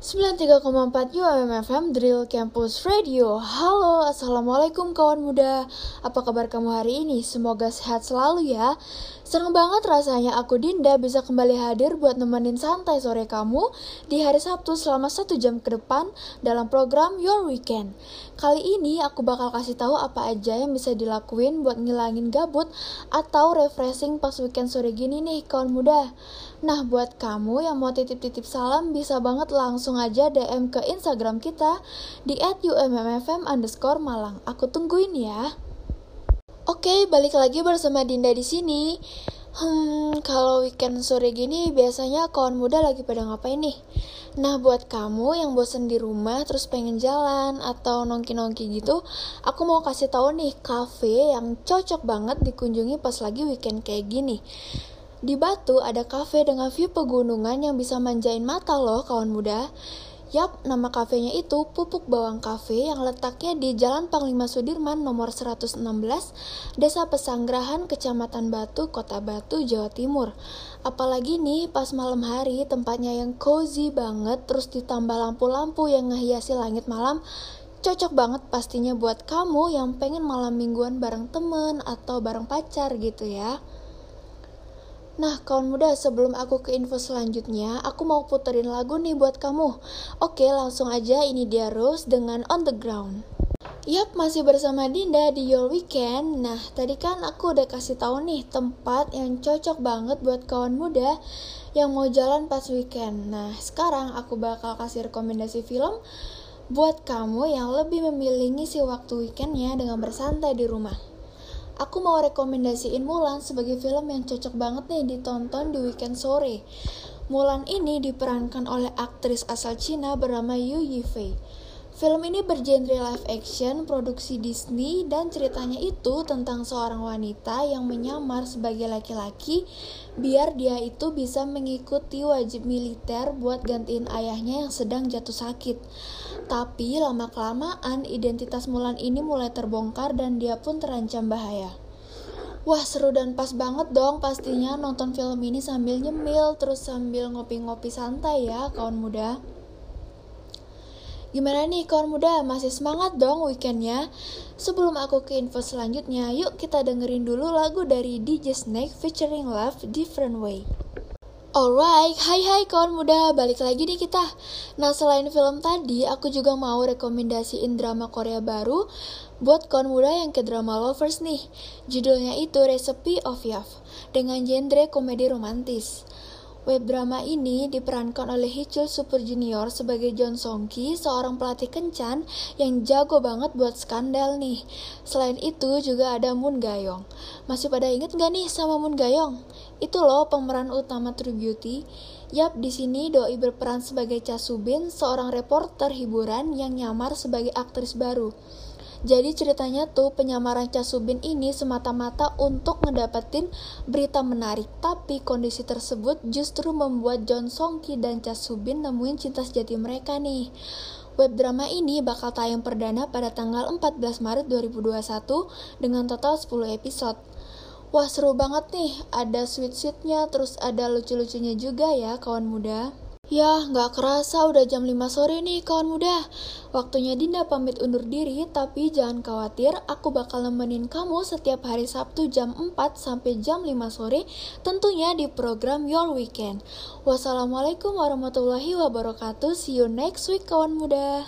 93,4 UMFM Drill Campus Radio. Halo, Assalamualaikum kawan muda. Apa kabar kamu hari ini? Semoga sehat selalu ya. Seneng banget rasanya aku Dinda bisa kembali hadir buat nemenin santai sore kamu Di hari Sabtu selama satu jam ke depan dalam program Your Weekend. Kali ini aku bakal kasih tahu apa aja yang bisa dilakuin buat ngilangin gabut Atau refreshing pas weekend sore gini nih kawan muda. Nah, buat kamu yang mau titip-titip salam bisa banget langsung aja DM ke Instagram kita di @ummfm underscore Malang. Aku tungguin ya. Oke, balik lagi bersama Dinda di sini. Hmm, kalau weekend sore gini biasanya kawan muda lagi pada ngapain nih? Nah, buat kamu yang bosen di rumah terus pengen jalan atau nongki-nongki gitu, aku mau kasih tahu nih cafe yang cocok banget dikunjungi pas lagi weekend kayak gini. Di Batu ada kafe dengan view pegunungan yang bisa manjain mata loh kawan muda. Yap, nama kafenya itu Pupuk Bawang Cafe yang letaknya di Jalan Panglima Sudirman nomor 116, Desa Pesanggrahan, Kecamatan Batu, Kota Batu, Jawa Timur. Apalagi nih pas malam hari tempatnya yang cozy banget terus ditambah lampu-lampu yang ngehiasi langit malam cocok banget pastinya buat kamu yang pengen malam mingguan bareng temen atau bareng pacar gitu ya. Nah, kawan muda, sebelum aku ke info selanjutnya, aku mau puterin lagu nih buat kamu. Oke, langsung aja ini dia Rose dengan On The Ground. Yap, masih bersama Dinda di Your Weekend. Nah, tadi kan aku udah kasih tahu nih tempat yang cocok banget buat kawan muda yang mau jalan pas weekend. Nah, sekarang aku bakal kasih rekomendasi film buat kamu yang lebih memilih ngisi waktu weekendnya dengan bersantai di rumah. Aku mau rekomendasiin Mulan sebagai film yang cocok banget nih ditonton di weekend sore. Mulan ini diperankan oleh aktris asal Cina bernama Yu Yifei. Film ini bergenre live action, produksi Disney, dan ceritanya itu tentang seorang wanita yang menyamar sebagai laki-laki biar dia itu bisa mengikuti wajib militer buat gantiin ayahnya yang sedang jatuh sakit. Tapi lama-kelamaan identitas Mulan ini mulai terbongkar dan dia pun terancam bahaya. Wah seru dan pas banget dong pastinya nonton film ini sambil nyemil terus sambil ngopi-ngopi santai ya kawan muda. Gimana nih kawan muda, masih semangat dong weekendnya? Sebelum aku ke info selanjutnya, yuk kita dengerin dulu lagu dari DJ Snake featuring Love Different Way. Alright, hai hai kawan muda, balik lagi nih kita. Nah selain film tadi, aku juga mau rekomendasiin drama Korea baru buat kawan muda yang ke drama lovers nih. Judulnya itu Recipe of Love, dengan genre komedi romantis. Web drama ini diperankan oleh Hichul Super Junior sebagai John Songki, seorang pelatih kencan yang jago banget buat skandal nih. Selain itu juga ada Moon Gayong. Masih pada inget gak nih sama Moon Gayong? Itu loh pemeran utama True Beauty. Yap, di sini Doi berperan sebagai Cha Subin, seorang reporter hiburan yang nyamar sebagai aktris baru. Jadi ceritanya tuh penyamaran Casubin ini semata-mata untuk ngedapetin berita menarik. Tapi kondisi tersebut justru membuat John Songki dan Casubin nemuin cinta sejati mereka nih. Web drama ini bakal tayang perdana pada tanggal 14 Maret 2021 dengan total 10 episode. Wah seru banget nih, ada sweet-sweetnya, terus ada lucu-lucunya juga ya kawan muda. Ya, nggak kerasa udah jam 5 sore nih kawan muda. Waktunya Dinda pamit undur diri, tapi jangan khawatir, aku bakal nemenin kamu setiap hari Sabtu jam 4 sampai jam 5 sore, tentunya di program Your Weekend. Wassalamualaikum warahmatullahi wabarakatuh. See you next week kawan muda.